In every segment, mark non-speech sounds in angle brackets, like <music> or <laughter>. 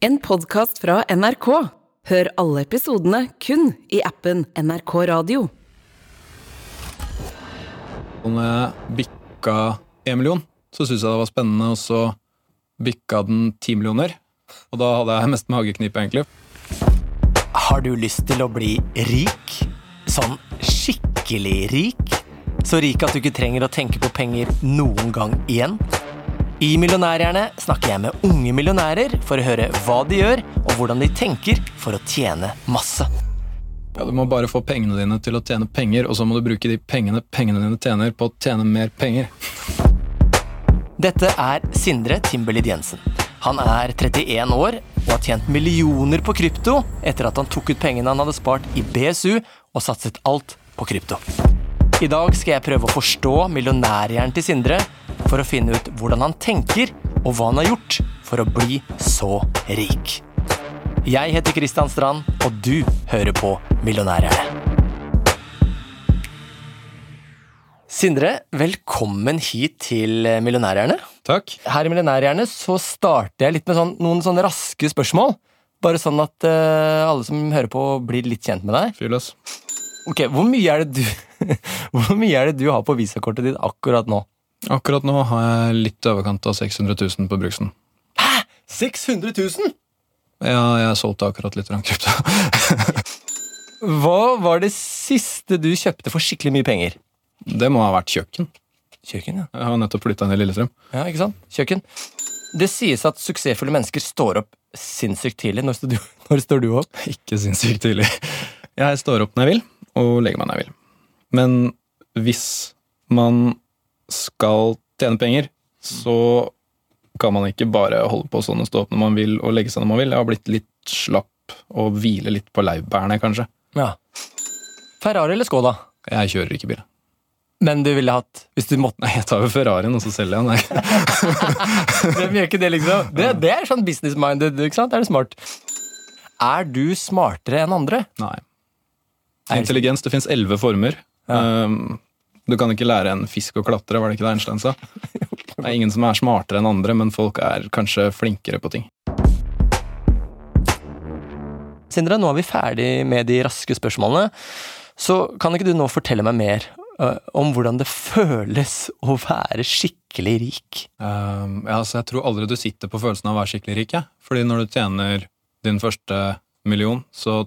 En podkast fra NRK. Hør alle episodene kun i appen NRK Radio. Når jeg bikka en million, så syntes jeg det var spennende, og så bikka den ti millioner. Og da hadde jeg mest mageknip, egentlig. Har du lyst til å bli rik? Sånn skikkelig rik? Så rik at du ikke trenger å tenke på penger noen gang igjen? I Millionærhjerne snakker jeg med unge millionærer for å høre hva de gjør, og hvordan de tenker for å tjene masse. Ja, Du må bare få pengene dine til å tjene penger, og så må du bruke de pengene pengene dine tjener, på å tjene mer penger. Dette er Sindre Timberlid Jensen. Han er 31 år og har tjent millioner på krypto etter at han tok ut pengene han hadde spart i BSU og satset alt på krypto. I dag skal jeg prøve å forstå millionærhjernen til Sindre for å finne ut hvordan han tenker og hva han har gjort for å bli så rik. Jeg heter Kristian Strand, og du hører på Millionærhjerne. Sindre, velkommen hit til Millionærhjerne. Takk. Her i Millionærhjerne så starter jeg litt med sånn, noen sånne raske spørsmål. Bare sånn at uh, alle som hører på, blir litt kjent med deg. Fyr løs. Ok, Hvor mye er det du, <laughs> hvor mye er det du har på visakortet ditt akkurat nå? Akkurat nå har jeg litt i overkant av 600 000 på bruksen. Hæ?! 600 000! Ja, jeg solgte akkurat litt krypto. <laughs> Hva var det siste du kjøpte for skikkelig mye penger? Det må ha vært kjøkken. Kjøkken, ja. Jeg har nettopp flytta i Lillestrøm. ja. Ikke sant? Kjøkken. Det sies at suksessfulle mennesker står opp sinnssykt tidlig. Når står du, <laughs> når står du opp? Ikke sinnssykt tidlig. Jeg står opp når jeg vil, og legger meg når jeg vil. Men hvis man skal tjene penger, så kan man ikke bare holde på sånn og stå opp når man vil og legge seg når man vil. Jeg har blitt litt slapp og hvile litt på laurbærene, kanskje. Ja. Ferrari eller Skoda? Jeg kjører ikke bil. Men du ville hatt Hvis du måtte Nei, jeg tar jo Ferrarien, og så selger jeg den. <laughs> Hvem gjør ikke det, liksom? Det, det er sånn business-minded. ikke sant? Er det smart? Er du smartere enn andre? Nei. Intelligens, det fins elleve former. Um, du kan ikke lære en fisk å klatre, var det ikke det Einstein sa? Det er ingen som er smartere enn andre, men folk er kanskje flinkere på ting. Sindre, nå er vi ferdig med de raske spørsmålene. Så kan ikke du nå fortelle meg mer uh, om hvordan det føles å være skikkelig rik? Um, ja, altså, jeg tror aldri du sitter på følelsen av å være skikkelig rik. Ja. Fordi når du tjener din første million, så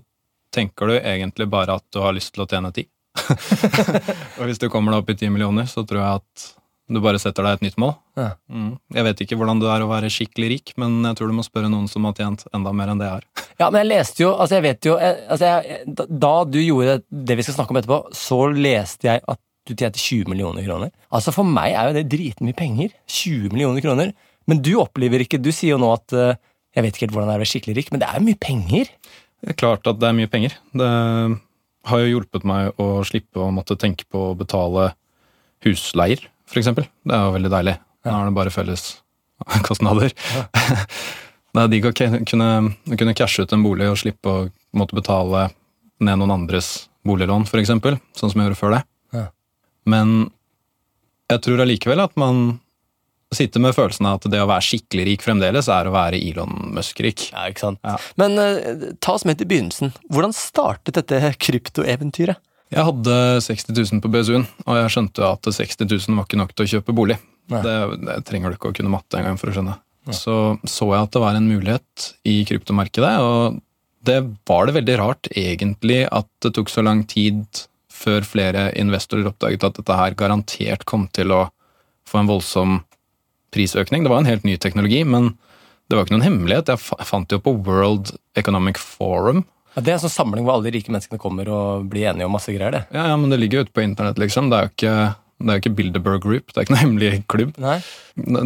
tenker du egentlig bare at du har lyst til å tjene ti. <laughs> og hvis du kommer deg opp i ti millioner, så tror jeg at du bare setter deg et nytt mål. Ja. Mm. Jeg vet ikke hvordan det er å være skikkelig rik, men jeg tror du må spørre noen som har tjent enda mer enn det jeg har. <laughs> Ja, men jeg leste jo Altså, jeg vet jo jeg, altså jeg, da, du gjorde det vi skal snakke om etterpå, så leste jeg at du tjente 20 millioner kroner. Altså, for meg er jo det dritmye penger. 20 millioner kroner. Men du opplever ikke Du sier jo nå at øh, jeg vet ikke helt hvordan det er å være skikkelig rik, men det er jo mye penger. Det er klart at det er mye penger. Det har jo hjulpet meg å slippe å måtte tenke på å betale husleier, eksempel. Det er jo veldig deilig. Nå er det bare felles <laughs> kostnader. Det er digg å kunne, kunne cashe ut en bolig og slippe å måtte betale ned noen andres boliglån, eksempel. Sånn som jeg gjorde før det. Ja. Men jeg tror allikevel at man sitter med følelsen av at det å være skikkelig rik fremdeles er å være Elon Musk-rik. Ja, ikke sant? Ja. Men øh, ta oss med til begynnelsen. Hvordan startet dette kryptoeventyret? Jeg hadde 60 000 på BSU-en, og jeg skjønte at 60 000 var ikke nok til å kjøpe bolig. Det, det trenger du ikke å kunne matte engang for å skjønne. Så så jeg at det var en mulighet i kryptomarkedet, og det var det veldig rart egentlig at det tok så lang tid før flere investorer oppdaget at dette her garantert kom til å få en voldsom prisøkning. Det var en helt ny teknologi, men det var ikke noen hemmelighet. Jeg fant det jo på World Economic Forum, Ja, det er en sånn samling hvor alle de rike menneskene kommer og blir enige om masse greier. det. Ja, ja, men det ligger jo ute på internett, liksom. Det er jo ikke, det er jo ikke Bilderberg Group, det er ikke noen <laughs> hemmelig klubb. Nei?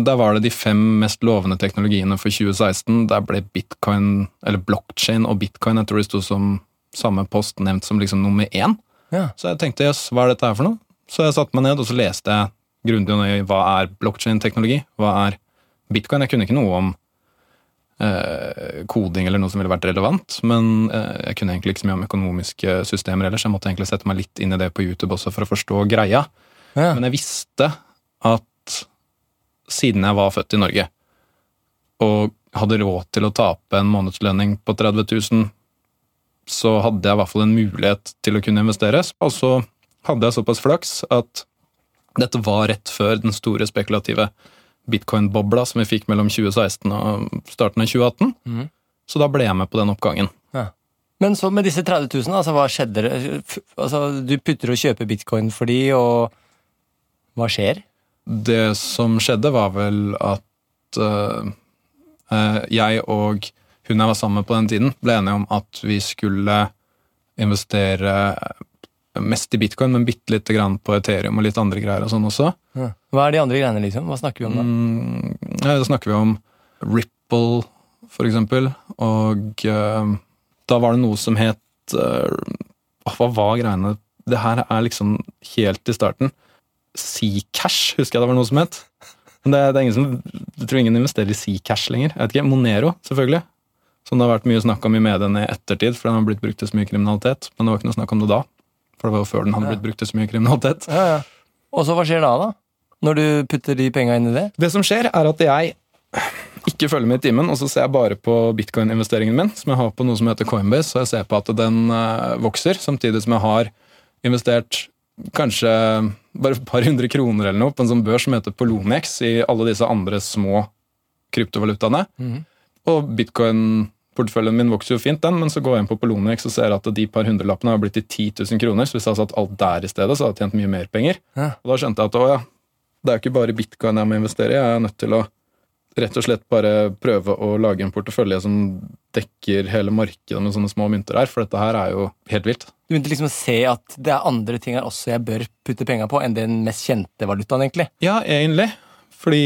Der var det de fem mest lovende teknologiene for 2016. Der ble bitcoin, eller blockchain og bitcoin, jeg tror det sto som samme post, nevnt som liksom nummer én. Ja. Så jeg tenkte jøss, hva er dette her for noe? Så jeg satte meg ned, og så leste jeg grundig og nøye hva er blockchain-teknologi, hva er bitcoin. Jeg kunne ikke noe om eh, koding eller noe som ville vært relevant, men eh, jeg kunne egentlig ikke så mye om økonomiske systemer ellers. Jeg måtte egentlig sette meg litt inn i det på YouTube også for å forstå greia. Ja. Men jeg visste at siden jeg var født i Norge, og hadde råd til å tape en månedslønning på 30 000, så hadde jeg i hvert fall en mulighet til å kunne investeres. Og så hadde jeg såpass flaks at dette var rett før den store spekulative bitcoin-bobla som vi fikk mellom 2016 og starten av 2018. Mm. Så da ble jeg med på den oppgangen. Men så med disse 30 000, altså, hva skjedde? Altså, du putter og kjøper bitcoin for de, og hva skjer? Det som skjedde, var vel at eh, jeg og hun jeg var sammen med på den tiden, ble enige om at vi skulle investere mest i bitcoin, men bitte lite grann på Ethereum og litt andre greier og sånn også. Hva er de andre greiene, liksom? Hva snakker vi om da? Mm, ja, da snakker vi om Ripple, for eksempel, og uh, da var det noe som het uh, Hva var greiene? Det her er liksom helt i starten. Seacash, husker jeg det var noe som het. Men det, det er ingen som, jeg tror ingen investerer i Seacash lenger. Jeg vet ikke, Monero, selvfølgelig. Som det har vært mye snakk om i mediene i ettertid, for den har blitt brukt til så mye kriminalitet. Men det var ikke noe snakk om det da, for det var jo før den hadde Ja. blitt brukt til så mye kriminalitet. Ja, ja. Og så hva skjer da, da? Når du putter de penga inn i det? Det som skjer, er at jeg ikke følger med i timen, og så ser jeg bare på bitcoin-investeringen min, som jeg har på noe som heter Coinbase, og jeg ser på at den eh, vokser, samtidig som jeg har investert kanskje bare et par hundre kroner eller noe på en sånn børs som heter Poloniex i alle disse andre små kryptovalutaene. Mm. Og bitcoin-porteføljen min vokser jo fint, den, men så går jeg inn på Poloniex og ser at de par hundrelappene har blitt til 10 000 kroner, så hvis jeg hadde satt alt der i stedet, så hadde jeg tjent mye mer penger. Ja. Og da skjønte jeg at å ja, det er jo ikke bare bitcoin jeg må investere i, jeg er nødt til å rett og slett bare prøve å lage en portefølje som dekker hele markedet med sånne små mynter her, for dette her er jo helt vilt. Du begynte liksom å se at det er andre ting her også jeg bør putte penga på, enn den mest kjente valutaen, egentlig. Ja, egentlig. Fordi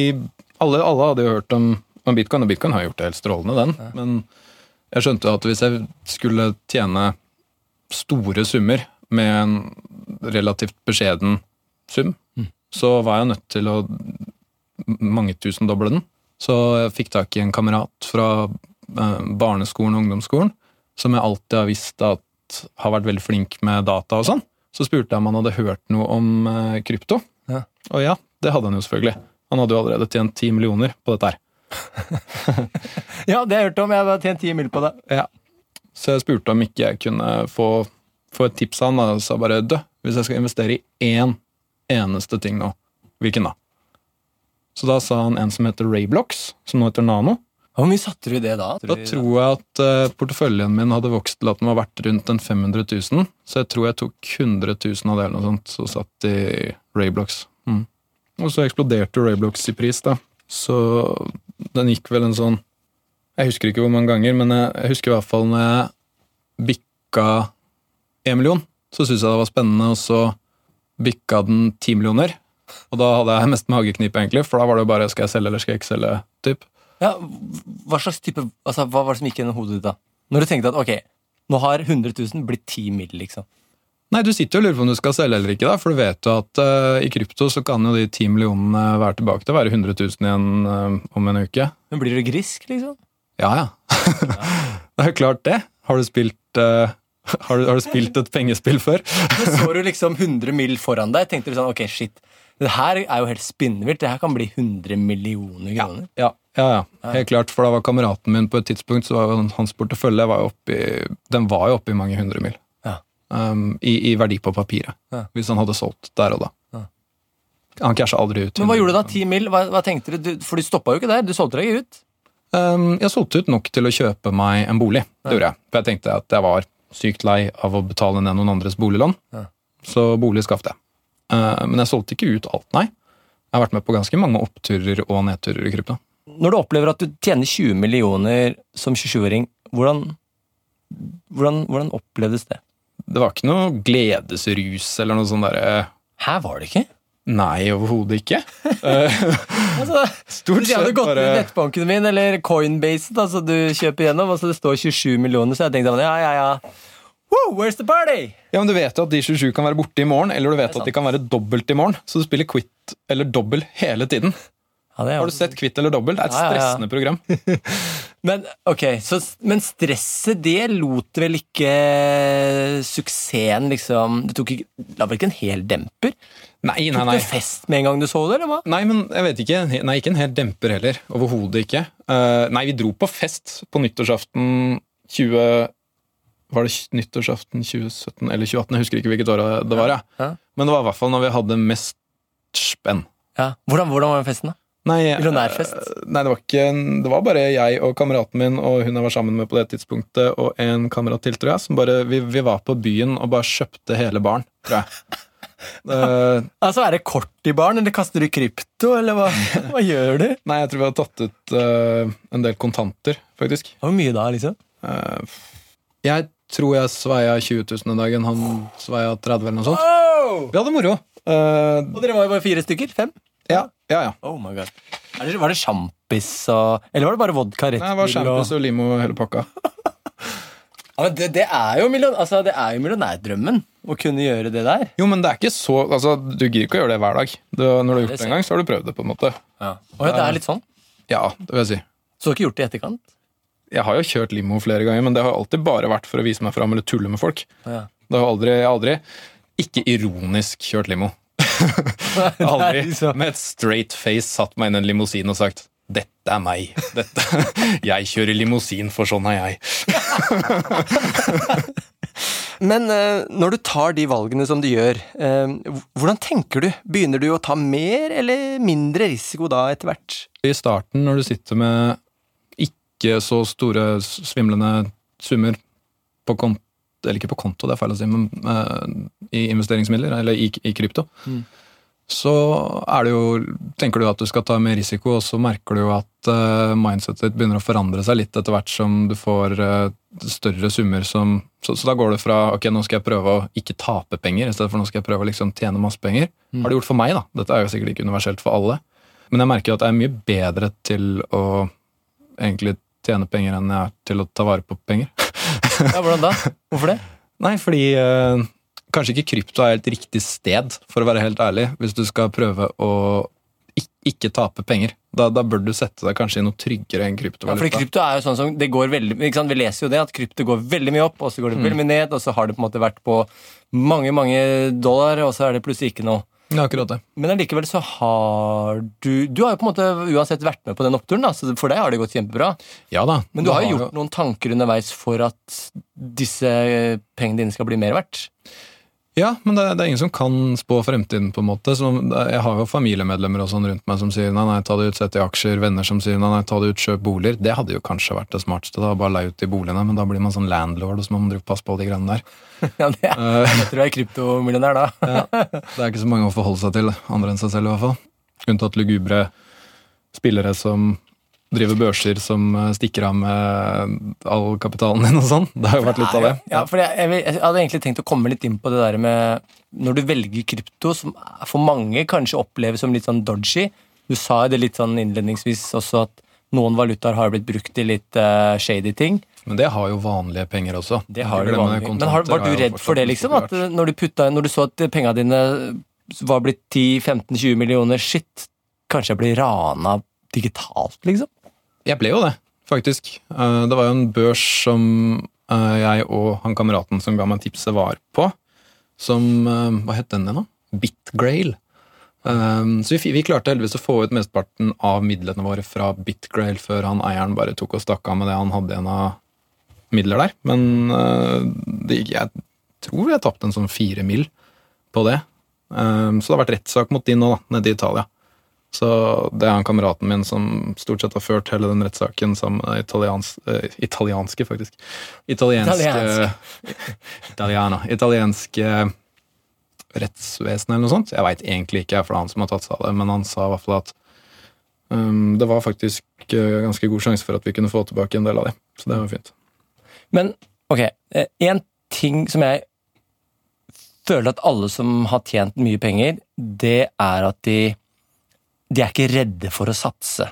alle, alle hadde jo hørt om, om bitcoin, og bitcoin har gjort det helt strålende, den. Men jeg skjønte at hvis jeg skulle tjene store summer med en relativt beskjeden sum, så var jeg nødt til å mangetusendoble den. Så jeg fikk tak i en kamerat fra eh, barneskolen og ungdomsskolen, som jeg alltid har visst at har vært veldig flink med data og sånn. Så spurte jeg om han hadde hørt noe om eh, krypto. Ja. Og ja, det hadde han jo selvfølgelig. Han hadde jo allerede tjent ti millioner på dette her. <laughs> Ja, det har jeg hørt om. Jeg har tjent ti mil på det. Ja. Så jeg spurte om ikke jeg kunne få, få et tips av han, og sa bare dø, hvis jeg skal investere i én eneste ting nå, hvilken da? Så da sa han en som heter Rayblox, som nå heter Nano. Hvor mye satte du i det da? Da tror jeg at uh, porteføljen min hadde vokst til at den var verdt rundt en 500 000, så jeg tror jeg tok 100 000 av det eller noe sånt, så satt i Rayblox. Mm. Og så eksploderte Rayblox i pris, da. Så den gikk vel en sånn Jeg husker ikke hvor mange ganger, men jeg, jeg husker i hvert fall når jeg bikka én million, så syntes jeg det var spennende, og så bikka den ti millioner. Og da hadde jeg mest mageknip, egentlig, for da var det jo bare skal jeg selge eller skal jeg ikke selge, typ. Ja, hva slags type altså, Hva var det som gikk gjennom hodet ditt da? Når du tenkte at ok, nå har 100 000 blitt 10 mill., liksom. Nei, du sitter jo og lurer på om du skal selge eller ikke, da, for du vet jo at uh, i krypto så kan jo de ti millionene være tilbake til å være 100 000 igjen uh, om en uke. Men blir du grisk, liksom? Ja, ja. <laughs> det er jo klart det. Har du spilt uh, har, du, har du spilt et pengespill før? <laughs> Så så du liksom 100 mill. foran deg, tenkte du sånn ok, shit. Det her er jo helt spinnvilt. Det her kan bli 100 millioner kroner. Ja, ja, ja. Helt klart, for da var kameraten min på et tidspunkt, så var jo hans portefølje var jo oppi, den var jo oppe i mange hundre mil. Ja. Um, i, I verdi på papiret. Ja. Hvis han hadde solgt der og da. Ja. Han casha aldri ut. Men hva gjorde du da? 10 mill.? Hva, hva tenkte du? For du stoppa jo ikke der. Du solgte deg ut. Um, jeg solgte ut nok til å kjøpe meg en bolig. Det gjorde jeg. For jeg tenkte at jeg var sykt lei av å betale ned noen andres boliglån. Ja. Så bolig skaffet jeg. Uh, men jeg solgte ikke ut alt, nei. Jeg har vært med på ganske mange oppturer og nedturer i krypto. Når du opplever at du tjener 20 millioner som 27-åring, hvordan, hvordan, hvordan opplevdes det? Det var ikke noe gledesrus eller noe sånn derre Her var det ikke. Nei, overhodet ikke. Uh, <laughs> Altså, Stort hvis jeg hadde sett gått bare nettbanken min eller Coinbase, da, så du kjøper gjennom, og så det står 27 millioner, så jeg tenkte ja, ja, ja. Woo, where's the party? Ja, men Du vet jo at de 27 kan være borte i morgen, eller du vet at de kan være dobbelt i morgen. Så du spiller quit eller dobbel hele tiden. Ja, Har du sett Kvitt eller dobbelt? Det er et Ja, ja, ja. program. <laughs> Men, okay, så, men stresset, det lot vel ikke suksessen, liksom Det tok ikke, la vel ikke en hel demper? Nei, nei, nei. Tok du fest med en gang du så det, eller hva? Nei, men jeg vet ikke. Nei, ikke en hel demper heller. Overhodet ikke. Uh, nei, vi dro på fest på nyttårsaften 20... Var det nyttårsaften 2017 eller 2018? Jeg husker ikke hvilket år det var. Ja. Ja. Men det var i hvert fall når vi hadde mest spenn. Ja. Hvordan, hvordan var den festen, da? Nei, Millionærfest? eh, Nei, det var ikke en- Det var bare jeg og kameraten min og hun jeg var sammen med på det tidspunktet, og en kamerat til, tror jeg, som bare Vi, vi var på byen og bare kjøpte hele baren, tror jeg. Uh, <laughs> Altså, Er det kort i baren, eller kaster du krypto, eller hva, <laughs> hva gjør du? nei, jeg tror vi har tatt ut uh, en del kontanter, faktisk. Hvor mye da, liksom? Uh, jeg tror jeg sveia 20 000 den dagen. Han sveia 30 eller noe sånt. Oh! Vi hadde moro. Og dere var jo bare fire stykker? Fem? Ja, ja, ja. Oh my god. Er det, var det sjampis og Eller var det bare vodka rett Nei, det var sjampis og limo hele pakka. <laughs> Ja, men det, det, er million, altså, det er jo millionærdrømmen å kunne gjøre det der. Jo, men det er ikke så altså, Du gidder ikke å gjøre det hver dag. Du, når du har gjort det en gang, så har du prøvd det. på en måte Ja. Og det er litt sånn. Ja, det vil jeg si. Så du har ikke gjort det i etterkant? Jeg har jo kjørt limo flere ganger, men det har alltid bare vært for å vise meg fram eller tulle med folk. Ja. Det har aldri, aldri ikke ironisk kjørt limo. Jeg <laughs> har aldri med et straight face satt meg inn i en limousin og sagt 'Dette er meg'. Dette. <laughs> Jeg kjører limousin, for sånn er jeg. <laughs> Men eh, når du tar de valgene som du gjør, eh, hvordan tenker du? Begynner du å ta mer eller mindre risiko da etter hvert? I starten, når du sitter med ikke så store svimlende summer på konto Eller ikke på konto, det er feil å si, men uh, i investeringsmidler, eller i, i krypto, Mm. så er det jo Tenker du at du skal ta mer risiko, og så merker du jo at uh, mindsetet ditt begynner å forandre seg litt etter hvert som du får uh, større summer som så, så da går det fra ok, nå skal jeg prøve å ikke tape penger, i stedet for nå skal jeg prøve å liksom tjene masse penger. Mm. Har det gjort for meg, da. Dette er jo sikkert ikke universelt for alle. Men jeg merker at jeg er mye bedre til å egentlig tjene penger enn jeg er til å ta vare på penger. Ja, hvordan da? Hvorfor det? Nei, fordi eh, kanskje ikke krypto er helt riktig sted, for å være helt ærlig, hvis du skal prøve å ikke tape penger. Da, da bør du sette deg kanskje i noe tryggere enn kryptovaluta. Ja, fordi krypto er jo sånn som det går veldig, ikke sant? Vi leser jo det, at krypto går veldig mye opp, og så går det veldig mye ned, og så har det på en måte vært på mange, mange dollar, og så er det plutselig ikke noe. Ja, akkurat det. Men allikevel så har du Du har jo på en måte uansett vært med på den oppturen, da, så for deg har det gått kjempebra. Ja da. Men du har jo gjort noen tanker underveis for at disse pengene dine skal bli mer verdt. Ja, men det, det er ingen som kan spå fremtiden, på en måte. Så jeg har jo familiemedlemmer og sånn rundt meg som sier nei, nei, ta det ut, sett i aksjer. Venner som sier nei, nei, ta det ut, kjøp boliger. Det hadde jo kanskje vært det smarteste, da, bare leie ut de boligene. Men da blir man sånn landlord, og så må man passe på de greiene der. <laughs> Ja, det er, Eh, jeg tror jeg er kryptomillionær da. <laughs> ja, det er ikke så mange å forholde seg til, andre enn seg selv i hvert fall. Unntatt lugubre spillere som driver børser som eh, stikker av med all kapitalen din og sånn. Det har jo vært litt av det. Ja, for jeg, jeg, jeg hadde egentlig tenkt å komme litt inn på det der med Når du velger krypto, som for mange kanskje oppleves som litt sånn dodgy Du sa jo det litt sånn innledningsvis også at noen valutaer har blitt brukt i litt uh, shady ting. Men det har jo vanlige penger også. Det har jo du glemme vanlig. det, Men har, var du redd for det, liksom? At eh, når du, putta, når du så at penga dine var blitt 10-15-20 millioner, shit, kanskje jeg blir rana digitalt, liksom? Jeg ble jo det, faktisk. Eh, Det var jo en børs som eh, jeg og han kameraten som ga meg tipset, var på. Som eh, Hva het den igjen, da? Bitgrail. Så vi, klarte heldigvis å få ut mesteparten av midlene våre fra Bitgrail før han eieren bare tok og stakk av med det han hadde igjen av midler der. Men det, jeg tror jeg tapte en sånn fire mil på det. Så det har vært rettssak mot de nå, da, nede i Italia. Så det er han kameraten min som stort sett har ført hele den rettssaken sammen med italians, eh, italienske, faktisk. Italienske <laughs> Italiana. Italienske rettsvesen eller noe sånt. Jeg veit egentlig ikke, for det er han som har tatt seg av det, men han sa i hvert fall at um, det var faktisk eh, ganske god sjanse for at vi kunne få tilbake en del av det. Så det var fint. Men ok, en ting som jeg føler at alle som har tjent mye penger, det er at de, de er ikke redde for å satse.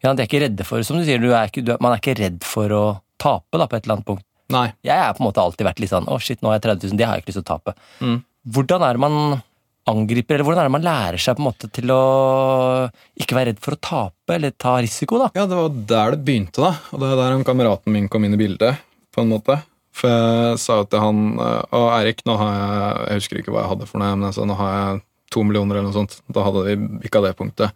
Ja, de er ikke redde for, som du sier, du er ikke, du, man er ikke redd for å tape da, på et eller annet punkt. Nei. Jeg har på en måte alltid vært litt sånn, å shit, nå har jeg 30 000, det har jeg ikke lyst til å tape. Mm. Hvordan er det man angriper, eller hvordan er det man lærer seg på en måte til å ikke være redd for å tape, eller ta risiko, da? Ja, det var der det begynte, da. Og det er der han kameraten min kom inn i bildet, på en måte. For jeg sa jo til han og Å, Eirik, nå har jeg Jeg husker ikke hva jeg hadde for noe, men jeg sa nå har jeg to millioner eller noe sånt. Da hadde vi bikka det punktet.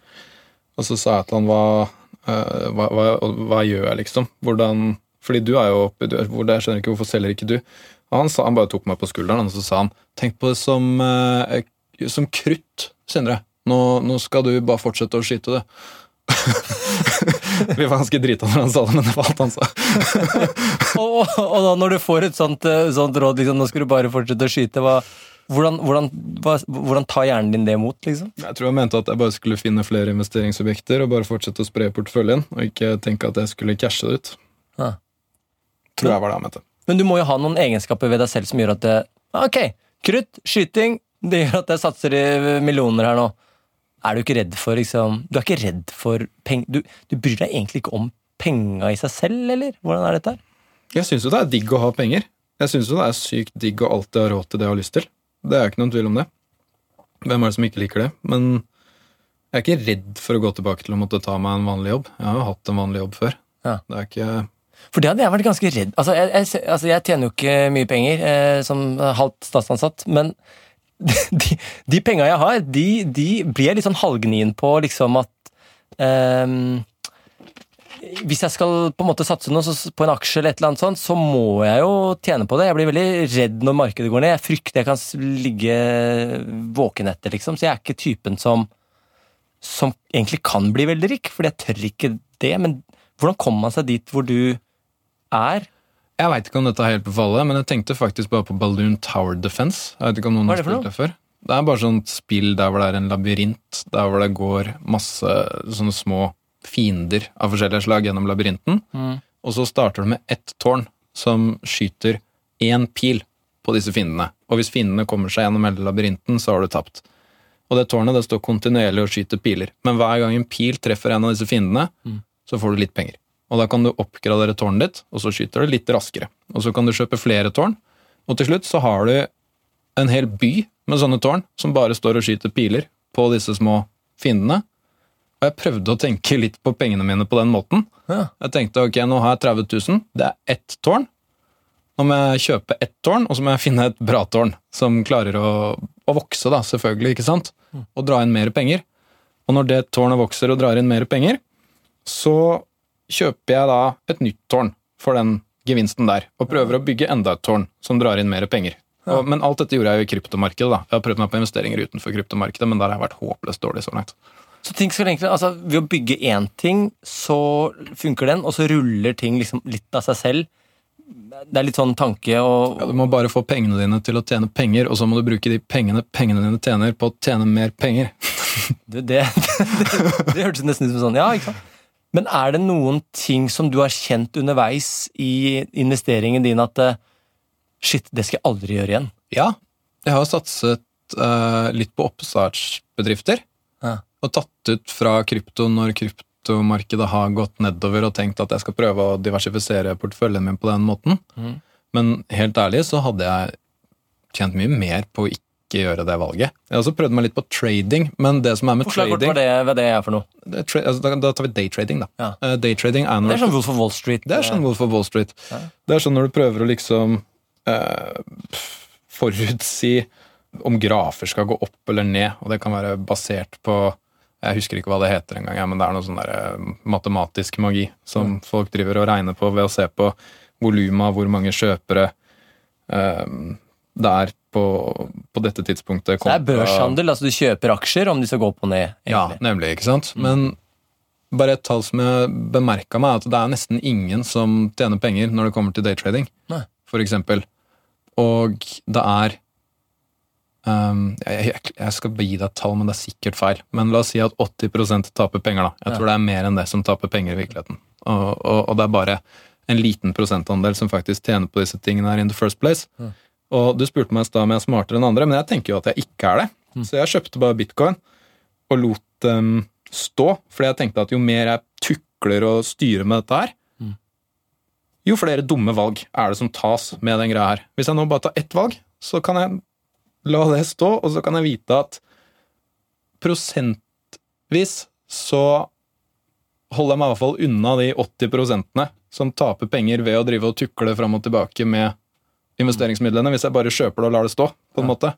Og så sa jeg til han hva, eh, hva, hva, hva gjør jeg, liksom? Hvordan Fordi du er jo oppe dør, hvor det, Jeg skjønner ikke hvorfor selger ikke du? Og han, sa, han bare tok meg på skulderen og så sa han tenk på det som, eh, som krutt, Sindre. Nå, nå skal du bare fortsette å skyte, det. <laughs> Vi var ganske drita når han sa det, men det var alt han sa. <laughs> og, og da når du får et sånt, eh, sånt råd, liksom, nå skal du bare fortsette å skyte, hva, hvordan, hvordan, hvordan tar hjernen din det imot, liksom? Jeg tror jeg mente at jeg bare skulle finne flere investeringsobjekter og bare fortsette å spre porteføljen, og ikke tenke at jeg skulle cashe det ut. Ja. Tror jeg var det han mente. Men du må jo ha noen egenskaper ved deg selv som gjør at det, Ok, krutt, skyting, det gjør at jeg satser i millioner her nå. Er du ikke redd for liksom Du er ikke redd for penger du, du bryr deg egentlig ikke om penga i seg selv, eller? Hvordan er dette her? Jeg syns jo det er digg å ha penger. Jeg syns jo det er sykt digg å alltid ha råd til det jeg har lyst til. Det er ikke noen tvil om det. Hvem er det som ikke liker det? Men jeg er ikke redd for å gå tilbake til å måtte ta meg en vanlig jobb. Jeg har jo hatt en vanlig jobb før. Ja. Det er ikke For det hadde jeg vært ganske redd Altså, jeg, jeg, altså, jeg tjener jo ikke mye penger eh, som halvt statsansatt, men <laughs> de, de penga jeg har, de, de blir jeg litt sånn halvgnien på liksom at ehm, Hvis jeg skal på en måte satse noe så, på en aksje, eller et eller annet sånt, så må jeg jo tjene på det. Jeg blir veldig redd når markedet går ned. Jeg frykter jeg kan ligge våken etter, liksom. Så jeg er ikke typen som som egentlig kan bli veldig rik, fordi jeg tør ikke det. Men hvordan kommer man seg dit hvor du er? Jeg veit ikke om dette er helt på fallet, men jeg tenkte faktisk bare på Balloon Tower Defense. Jeg vet ikke om noen har spilt det før. Det er bare sånt spill der hvor det er en labyrint, der hvor det går masse sånne små fiender av forskjellige slag gjennom labyrinten. Og så starter du med ett tårn som skyter én pil på disse fiendene. Og hvis fiendene kommer seg gjennom hele labyrinten, så har du tapt. Og det tårnet det står kontinuerlig og skyter piler. Men hver gang en pil treffer en av disse fiendene, så får du litt penger. Og da kan du oppgradere tårnet ditt, og så skyter det litt raskere. Og så kan du kjøpe flere tårn, og til slutt så har du en hel by med sånne tårn som bare står og skyter piler på disse små fiendene. Og jeg prøvde å tenke litt på pengene mine på den måten. Ja. Jeg tenkte ok, nå har jeg 30 000, det er ett tårn. Nå må jeg kjøpe ett tårn, og så må jeg finne et bra tårn som klarer å, å vokse, da, selvfølgelig, ikke sant? Og dra inn mer penger. Og når det tårnet vokser og drar inn mer penger, så kjøper jeg da et nytt tårn for den gevinsten der, og prøver å bygge enda et tårn som drar inn mer penger. Og, men alt dette gjorde jeg jo i kryptomarkedet. da. Jeg har prøvd meg på investeringer utenfor kryptomarkedet, men der har jeg vært håpløst dårlig så langt. Så ting skal egentlig, altså Ved å bygge én ting, så funker den, og så ruller ting liksom litt av seg selv. Det er litt sånn tanke og Ja, du må bare få pengene dine til å tjene penger, og så må du bruke de pengene pengene dine tjener, på å tjene mer penger. <laughs> Det, det, det, det hørtes nesten ut som sånn, ja, ikke sant? Men er det noen ting som du har kjent underveis i investeringen din at eh, Shit, det skal jeg aldri gjøre igjen. Ja, jeg har satset uh, litt på oppstartsbedrifter. Og tatt ut fra krypto når kryptomarkedet har gått nedover, og tenkt at jeg skal prøve å diversifisere porteføljen min på den måten. Mm. Men helt ærlig så hadde jeg tjent mye mer på å ikke gjøre det valget. Jeg har også prøvd meg litt på trading, men det som er med Forklar trading det, hva det er for noe. det altså, da, da tar vi daytrading, da. Ja. Uh, daytrading er Det er sånn Wolf of Wall Street. det er sånn Wolf of Wall Street. Ja. Det er sånn når du prøver å liksom uh, forutsi om grafer skal gå opp eller ned, og det kan være basert på Jeg husker ikke hva det heter engang, ja, men det er noe sånn der, eh, matematisk magi som folk driver og regner på ved å se på volumet av hvor mange kjøpere eh, det er på, på dette tidspunktet. Det er børshandel, altså du kjøper aksjer om de skal gå opp og ned. ja, nemlig, ikke sant? Men bare et tall som jeg bemerka meg, at det er nesten ingen som tjener penger når det kommer til daytrading, f.eks. Og det er um, jeg, jeg, jeg skal gi deg et tall, men det er sikkert feil. Men la oss si at 80 taper penger, da. Jeg Ja. tror det er mer enn det som taper penger i virkeligheten. Og, og, og det er bare en liten prosentandel som faktisk tjener på disse tingene her in the first place. Mm. Og du spurte meg i stad om jeg er smartere enn andre, men jeg tenker jo at jeg ikke er det. Mm. Så jeg kjøpte bare bitcoin og lot dem stå, fordi jeg tenkte at jo mer jeg tukler og styrer med dette her, Mm. jo flere dumme valg er det som tas med den greia her. Hvis jeg nå bare tar ett valg, så kan jeg la det stå, og så kan jeg vite at prosentvis så holder jeg meg i hvert fall unna de 80 prosentene som taper penger ved å drive og tukle fram og tilbake med investeringsmidlene, hvis jeg bare kjøper det og lar det stå, på en måte.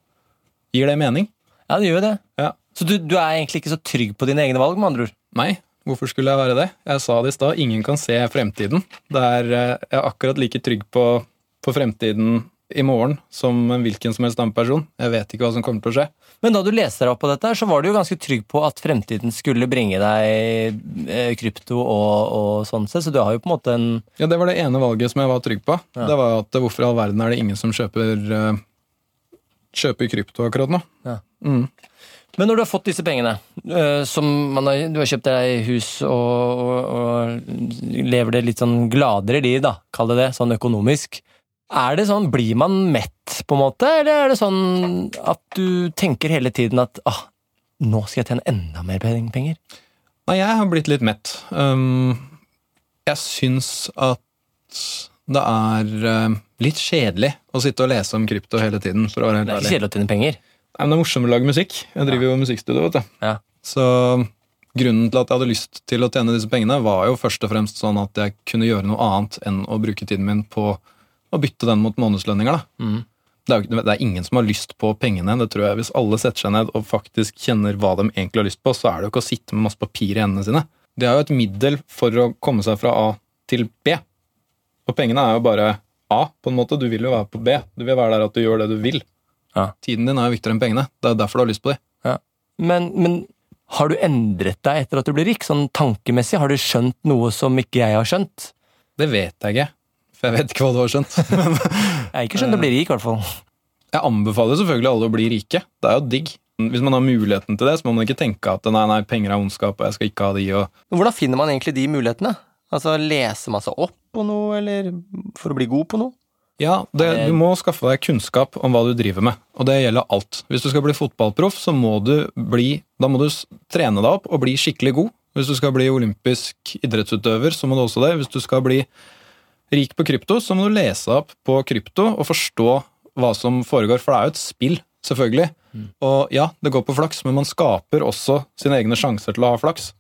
Gir det mening? Ja, det gjør det. Ja. Så du, du er egentlig ikke så trygg på dine egne valg, med andre ord? Nei, hvorfor skulle jeg være det? Jeg sa det i stad, ingen kan se fremtiden. Er, eh, jeg er akkurat like trygg på, på fremtiden i morgen som en hvilken som helst annen person. Jeg vet ikke hva som kommer til å skje. Men da du leste deg opp på dette, så var du jo ganske trygg på at fremtiden skulle bringe deg eh, krypto og, og sånn sett, så du har jo på en måte en Ja, Det var det ene valget som jeg var trygg på. Ja. Det var at hvorfor i all verden er det ingen som kjøper, eh, kjøper krypto akkurat nå? Ja. Mm. Men når du har fått disse pengene, eh, som man har, du har kjøpt deg hus og, og, og lever det litt sånn gladere liv, da, kall det det, sånn økonomisk. Er det sånn, Blir man mett, på en måte, eller er det sånn at du tenker hele tiden at ah, nå skal jeg tjene enda mer penger? Nei, jeg har blitt litt mett. Um, jeg syns at det er eh, litt kjedelig å sitte og lese om krypto hele tiden. Det er ikke kjedelig å tjene penger. Nei, men det er morsomt å lage musikk. Jeg driver jo musikkstudio, vet du. Ja. Så grunnen til at jeg hadde lyst til å tjene disse pengene, var jo først og fremst sånn at jeg kunne gjøre noe annet enn å bruke tiden min på å bytte den mot månedslønninger. da. Mm. Det er, jo det er ingen som har lyst på pengene. det tror jeg. Hvis alle setter seg ned og faktisk kjenner hva de egentlig har lyst på, så er det jo ikke å sitte med masse papir i hendene sine. Det er jo et middel for å komme seg fra A til B. Og pengene er jo bare A, på en måte. Du vil jo være på B. Du vil være der at du gjør det du vil. Ja. Tiden din er jo viktigere enn pengene. Det er derfor du har lyst på de. Men, men har du endret deg etter at du ble rik, sånn tankemessig? Har du skjønt noe som ikke jeg har skjønt? Det vet jeg ikke, for jeg vet ikke hva du har skjønt. <laughs> Jeg har ikke skjønt å bli rik, i hvert fall. Jeg anbefaler selvfølgelig alle å bli rike. Det er jo digg. Hvis man har muligheten til det, så må man ikke tenke at nei, nei, penger er ondskap, og jeg skal ikke ha de, og Hvordan finner man egentlig de mulighetene? Altså, Leser man seg opp på noe, eller for å bli god på noe? Ja, det, du må skaffe deg kunnskap om hva du driver med, og det gjelder alt. Hvis du skal bli fotballproff, så må du bli Da må du trene deg opp og bli skikkelig god. Hvis du skal bli olympisk idrettsutøver, så må du også det. Hvis du skal bli rik på krypto, så må du lese opp på krypto og forstå hva som foregår, for det er jo et spill, selvfølgelig. Og ja, det går på flaks, men man skaper også sine egne sjanser til å ha flaks.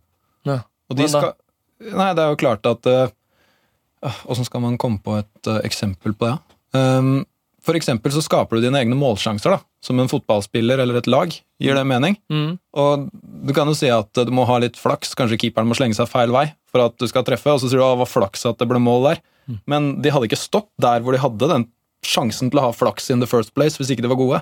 Ja. Og de skal Nei, det er jo klart at Åssen uh, skal man komme på et uh, eksempel på det? Um, for eksempel så skaper du dine egne målsjanser, da, som en fotballspiller eller et lag. Gir det mening? Og du kan jo si at eh, du må ha litt flaks, kanskje keeperen må slenge seg feil vei for at du skal treffe, og så sier du at det var flaks at det ble mål der. Men de hadde ikke stopp der hvor de hadde den sjansen til å ha flaks in the first place, hvis ikke de var gode.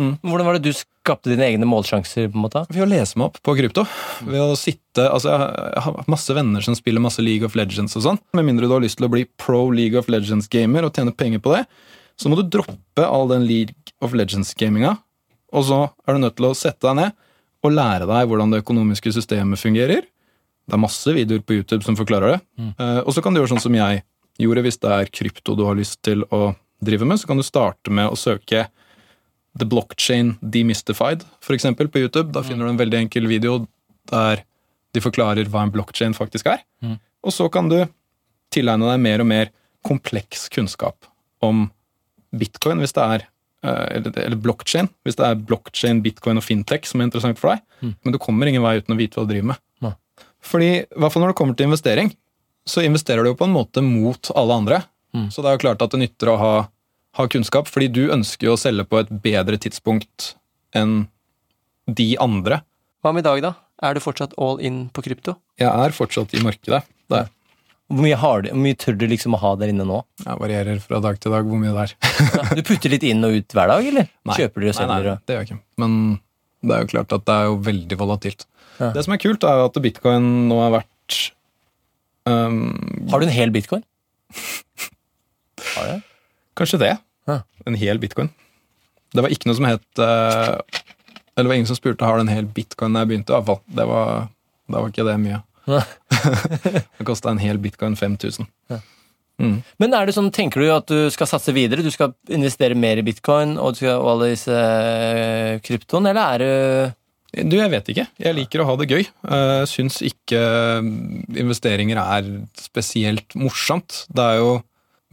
Hvordan var det du skapte dine egne målsjanser? på en måte? Ved å lese meg opp på krypto. Ved å sitte, altså Jeg har masse venner som spiller masse League of Legends og sånn. Med mindre du har lyst til å bli pro League of Legends-gamer og tjene penger på det, så må du droppe all den League of Legends-gaminga, og så er du nødt til å sette deg ned og lære deg hvordan det økonomiske systemet fungerer. Det er masse videoer på YouTube som forklarer det. Eh, og så kan du gjøre sånn som jeg gjorde, hvis det er krypto du har lyst til å drive med, så kan du starte med å søke The Blockchain Demystified, eksempel, på YouTube. Da finner du en veldig enkel video der de forklarer hva en blockchain faktisk er. Mm. Og så kan du tilegne deg mer og mer kompleks kunnskap om bitcoin, hvis det er eh, eller, eller blockchain, hvis det er blockchain, bitcoin og fintech som er interessant for deg. Mm. Men du kommer ingen vei uten å vite hva du driver med. Ja. Fordi, i hvert fall når det kommer til investering, så investerer du jo på en måte mot alle andre. Mm. Så det er jo klart at det nytter å ha, ha kunnskap, fordi du ønsker jo å selge på et bedre tidspunkt enn de andre. Hva med i dag, da? Er du fortsatt all in på krypto? Jeg er fortsatt i markedet. Det er. Hvor mye, har du, hvor mye tør du liksom å ha der inne nå? Jeg varierer fra dag til dag hvor mye det er. Du putter litt inn og ut hver dag, eller? <laughs> Nei. Kjøper du og Nei, nei, det gjør jeg ikke. Men det er jo klart at det er jo veldig volatilt. Ja. Det som er kult, er jo at bitcoin nå er verdt um, Har du en hel bitcoin? <laughs> Har du? Kanskje det. Ja. En hel bitcoin. Det var ikke noe som het uh, Eller det var ingen som spurte har du en hel bitcoin da jeg begynte. i hvert fall. Det var, var ikke det mye. <laughs> Det kosta en hel bitcoin 5000. Men er det sånn, tenker du at du skal satse videre? Du skal investere mer i bitcoin og, du skal, og alle disse kryptoene, eller er det Du, jeg vet ikke. Jeg liker å ha det gøy. Jeg syns ikke investeringer er spesielt morsomt. Det er jo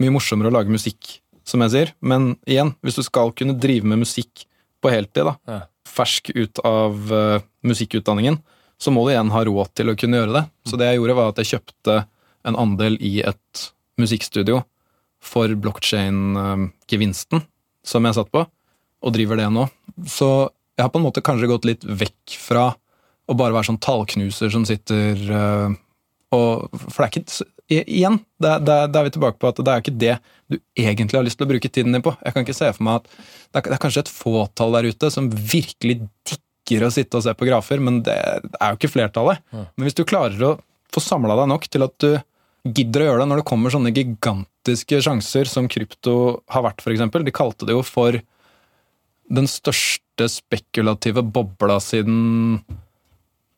mye morsommere å lage musikk, som jeg sier. Men igjen, hvis du skal kunne drive med musikk på heltid, da, Ja. fersk ut av eh, musikkutdanningen, så må du igjen ha råd til å kunne gjøre det. Så det jeg gjorde, var at jeg kjøpte en andel i et musikkstudio for blockchain-gevinsten som jeg satt på, og driver det nå. Så jeg har på en måte kanskje gått litt vekk fra å bare være sånn tallknuser som sitter eh, og For det er ikke Igjen, det, er- da vi tilbake på at det er ikke det du egentlig har lyst til å bruke tiden din på. Jeg kan ikke se for meg at det er, det er kanskje et fåtall der ute som virkelig digger å sitte og se på grafer, men det er jo ikke flertallet. Men hvis du klarer å få samla deg nok til at du gidder å gjøre det når det kommer sånne gigantiske sjanser som krypto har vært, f.eks. De kalte det jo for den største spekulative bobla siden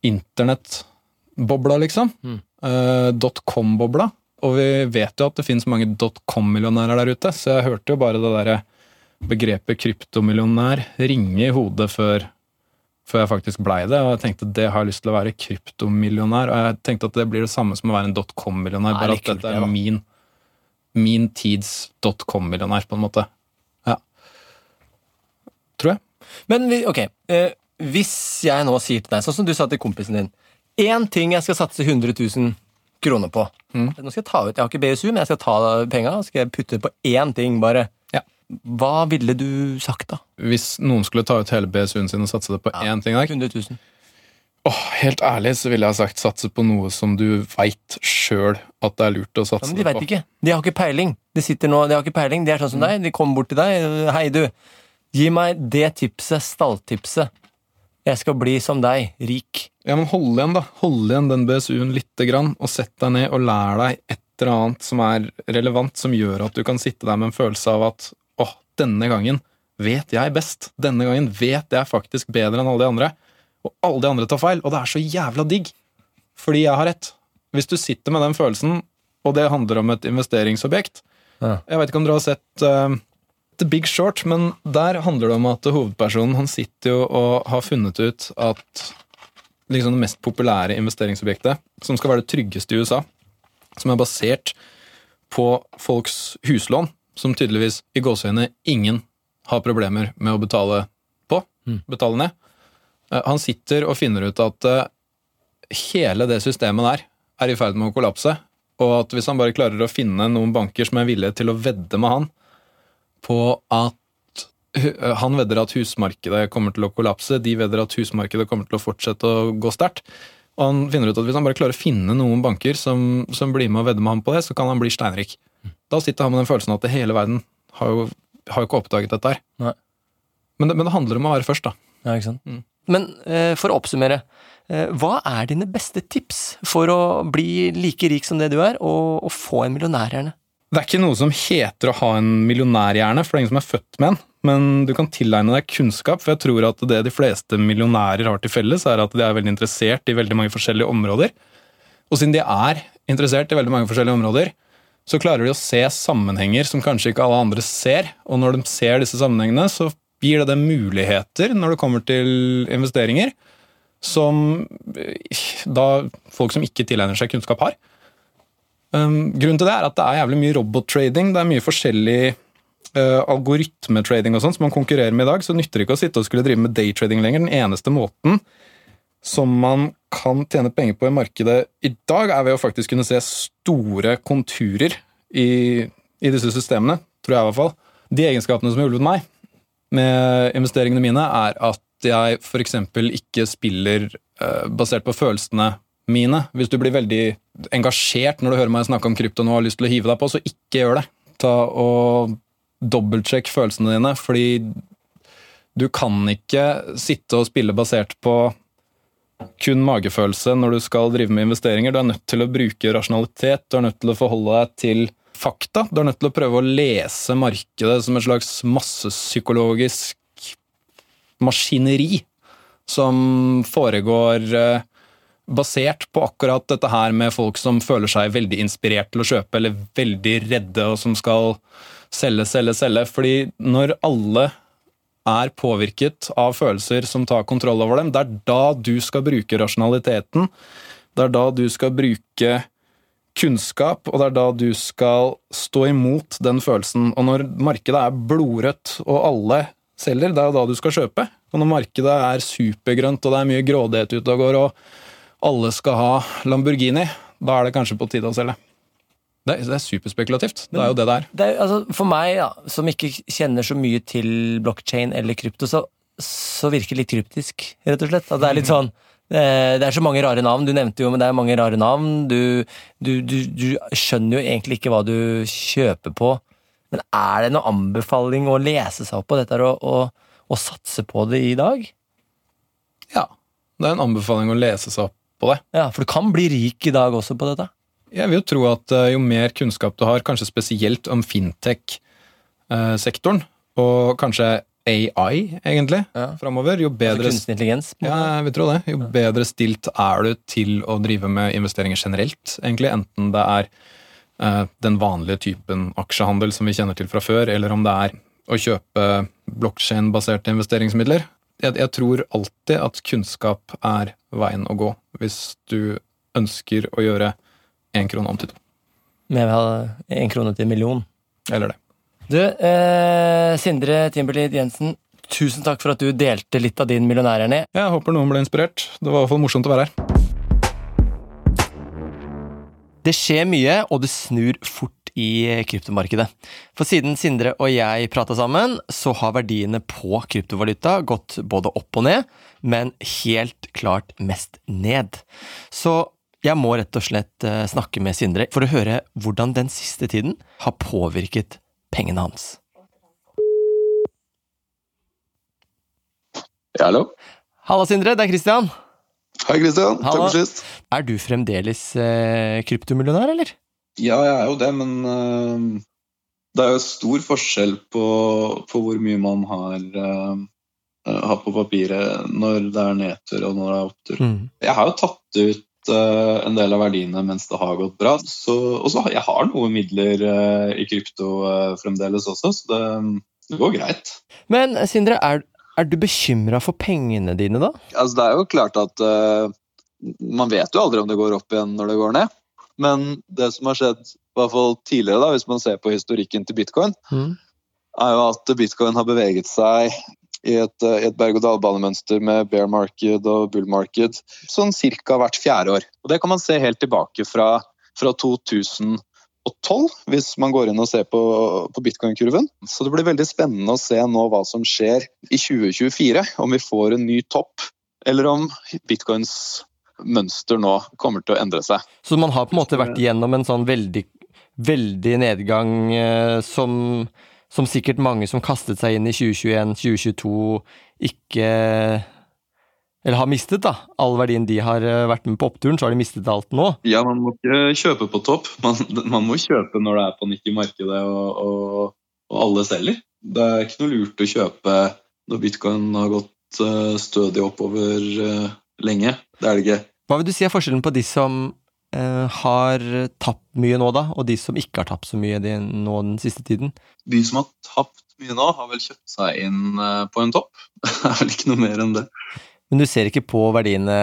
internettbobla, liksom. Eh, Dotcom-bobla. Og vi vet jo at det finnes mange dotcom-millionærer der ute, så jeg hørte jo bare det derre begrepet kryptomillionær ringe i hodet før, før jeg faktisk blei det. Og jeg tenkte det har jeg lyst til å være kryptomillionær. Og jeg tenkte at det blir det samme som å være en dotcom-millionær, bare at dette er min, min tids dotcom-millionær, på en måte. Ja. Men vi- ok, eh, hvis jeg nå sier til deg, sånn som du sa til kompisen din Én ting jeg skal satse 100 000 kroner på. Mm. Nå skal Jeg ta ut, jeg har ikke BSU, men jeg skal ta penga og skal putte på én ting, bare. Ja. Hva ville du sagt, da? Hvis noen skulle ta ut hele BSU-en sin og satse det på én ting der, 100 000. Oh, helt ærlig så ville jeg sagt satse på noe som du veit sjøl at det er lurt å Ja, satse men de veit på. ikke. De har ikke peiling. De sitter nå, de har ikke peiling. De er sånn som deg. De kommer bort til deg. Hei, du. Gi meg det tipset, stalltipset. Jeg skal bli som deg, rik. Ja, men hold igjen, da. Hold igjen den BSU-en lite grann, og sett deg ned og lær deg et eller annet som er relevant, som gjør at du kan sitte der med en følelse av at åh, denne gangen vet jeg best. Denne gangen vet jeg faktisk bedre enn alle de andre. Og alle de andre tar feil, og det er så jævla digg. Fordi jeg har rett. Hvis du sitter med den følelsen, og det handler om et investeringsobjekt Ja. Jeg vet ikke om dere har sett eh, The Big Short, men der handler det om at hovedpersonen han sitter jo og har funnet ut at liksom det mest populære investeringsobjektet, som skal være det tryggeste i USA, som er basert på folks huslån, som tydeligvis i gåseøyne ingen har problemer med å betale på, betale ned. Eh, Han sitter og finner ut at eh, hele det systemet der er i ferd med å kollapse, og at hvis han bare klarer å finne noen banker som er villige til å vedde med han på at han vedder at husmarkedet kommer til å kollapse, de vedder at husmarkedet kommer til å fortsette å gå sterkt. Og han finner ut at hvis han bare klarer å finne noen banker som, som blir med og vedder med ham på det, så kan han bli steinrik. Da sitter han med den følelsen at hele verden har jo, har jo ikke oppdaget dette her. Men det, men det handler om å være først, da. Ja, ikke sant? Men eh, for å oppsummere, eh, hva er dine beste tips for å bli like rik som det du er, og, og få en millionærhjerne? Det er ikke noe som heter å ha en millionærhjerne, for det er ingen som er født med en. Men du kan tilegne deg kunnskap, for jeg tror at det de fleste millionærer har til felles, er at de er veldig interessert i veldig mange forskjellige områder. Og siden de er interessert i veldig mange forskjellige områder, så klarer de å se sammenhenger som kanskje ikke alle andre ser. Og når de ser disse sammenhengene, så gir det dem muligheter når det kommer til investeringer, som eh, da folk som ikke tilegner seg kunnskap, har. Um, grunnen til det er at det er jævlig mye robottrading. Det er mye forskjellig uh, algoritmetrading og sånn som man konkurrerer med i dag. Så nytter det ikke å sitte og skulle drive med daytrading lenger. Den eneste måten som man kan tjene penger på i markedet i dag, er ved å faktisk kunne se store konturer i, i disse systemene, tror jeg i hvert fall. De egenskapene som har hjulpet meg med investeringene mine, er at jeg f.eks. ikke spiller uh, basert på følelsene mine. Hvis du blir veldig engasjert når du hører meg snakke om krypto nå og har lyst til å hive deg på, så ikke gjør det. Ta og dobbeltsjekk følelsene dine, fordi du kan ikke sitte og spille basert på kun magefølelse når du skal drive med investeringer. Du er nødt til å bruke rasjonalitet, du er nødt til å forholde deg til fakta. Du er nødt til å prøve å lese markedet som et slags massepsykologisk maskineri som foregår eh, basert på akkurat dette her med folk som føler seg veldig inspirert til å kjøpe, eller veldig redde, og som skal selge, selge, selge. Fordi når alle er påvirket av følelser som tar kontroll over dem, det er da du skal bruke rasjonaliteten. Det er da du skal bruke kunnskap, og det er da du skal stå imot den følelsen. Og når markedet er blodrødt, og alle selger, det er jo da du skal kjøpe. Og når markedet er supergrønt, og det er mye grådighet ute og går, og alle skal ha Lamborghini, da er det kanskje på tide å selge. Det er, det er superspekulativt. Det er jo det det er. Det er, altså, for meg, ja, som ikke kjenner så mye til blockchain eller krypto, så, så virker det litt kryptisk, rett og slett. At det er litt sånn eh, det er så mange rare navn. Du nevnte jo, men det er mange rare navn. Du, du, du, du skjønner jo egentlig ikke hva du kjøper på. Men er det noen anbefaling å lese seg opp på dette og, og, og satse på det i dag? Ja. Det er en anbefaling å lese seg opp på det. Ja, For du kan bli rik i dag også på dette? Jeg vil jo tro at eh, jo mer kunnskap du har, kanskje spesielt om fintech-sektoren, og kanskje AI, egentlig, Ja. framover, jo Altså bedre kunstig intelligens? Ja, jeg vil tro det. Jo bedre stilt er du til å drive med investeringer generelt, egentlig. Enten det er eh, den vanlige typen aksjehandel som vi kjenner til fra før, eller om det er å kjøpe blokkjede-baserte investeringsmidler. Jeg, jeg tror alltid at kunnskap er veien å gå hvis du ønsker å gjøre én krone om til to. Med én krone til en million. Eller det. Du, eh, Sindre Timberlid Jensen, tusen takk for at du delte litt av din millionærerne. Jeg håper noen ble inspirert. Det var i hvert fall morsomt å være her. Det skjer mye, og det snur fort i kryptomarkedet. For siden Sindre og jeg prata sammen, så har verdiene på kryptovaluta gått både opp og ned, men helt klart mest ned. Så jeg må rett og slett eh, snakke med Sindre for å høre hvordan den siste tiden har påvirket pengene hans. Ja, hallo? Halla, Sindre. Det er Christian. Hei, Christian. Takk for sist. Er du fremdeles eh, kryptomillionær, eller? Ja, jeg er jo det, men uh, det er jo stor forskjell på, på hvor mye man har, uh, har på papiret når det er nedtur og når det er opptur. Mm. Jeg har jo tatt ut en del av verdiene mens det har gått bra, så, og så har jeg har noe midler i krypto fremdeles også, så det, det går greit. Men Sindre, er, er du bekymra for pengene dine, da? Altså, det er jo klart at uh, man vet jo aldri om det går opp igjen når det går ned. Men det som har skjedd, i hvert fall tidligere, da, hvis man ser på historikken til bitcoin, Mm. er jo at bitcoin har beveget seg i et, eh, et berg-og-dal-banemønster med bear market og bull market sånn cirka hvert fjerde år. Og Det kan man se helt tilbake fra, fra 2012, hvis man går inn og ser på, på bitcoin-kurven. Så det blir veldig spennende å se nå hva som skjer i 2024. Om vi får en ny topp, eller om bitcoins mønster nå kommer til å endre seg. Så man har på en måte vært igjennom en sånn veldig, veldig nedgang eh, som, som sikkert mange som kastet seg inn i 2021, 2022, ikke Eller har mistet, da. All verdien de har eh, vært med på oppturen, så har de mistet alt nå. Ja, man må ikke kjøpe på topp. Man, man må kjøpe når det er panikk i markedet og, og, og alle selger. Det er ikke noe lurt å kjøpe når bitcoin har gått eh, stødig oppover lenge. Det er det ikke. Hva vil du si er forskjellen på de som eh, har tapt mye nå, da, og de som ikke har tapt så mye de, nå den siste tiden? De som har tapt mye nå, har vel kjøpt seg inn eh, på en topp. <laughs> Det er vel ikke noe mer enn det. Men du ser ikke på verdiene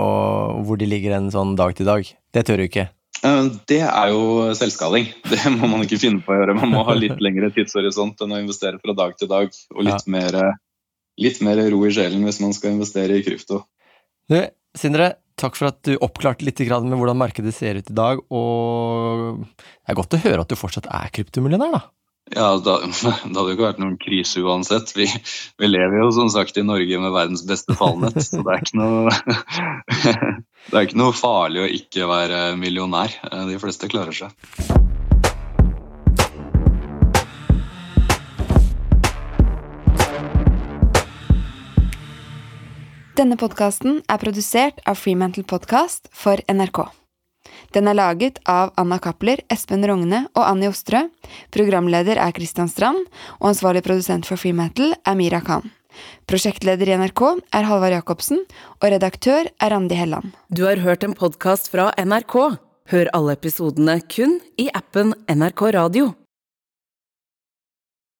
og hvor de ligger en sånn dag til dag? Det tør du ikke? Eh, Det er jo selvskading. <laughs> Det må man ikke finne på å gjøre. Man må ha litt lengre tidshorisont enn å investere fra dag til dag, og litt, mer, litt mer ro i sjelen hvis man skal investere i krypto. Du, Sindre, takk for at du oppklarte litt med hvordan markedet ser ut i dag, og det er godt å høre at du fortsatt er kryptomillionær, da. Ja, da, <laughs> det hadde jo ikke vært noen krise uansett. Vi, vi lever jo som sagt i Norge med verdens beste fallnett, så det er ikke noe <laughs> Det er ikke noe farlig å ikke være millionær. De fleste klarer seg. Denne podkasten er produsert av Freemantle Podcast for NRK. Den er laget av Anna Cappler, Espen Rogne og Annie Ostrø. Programleder er Christian Strand, og ansvarlig produsent for Freemantle er Mira Khan. Prosjektleder i NRK er Halvard Jacobsen, og redaktør er Randi Helland. Du har hørt en podkast fra NRK. Hør alle episodene kun i appen NRK Radio.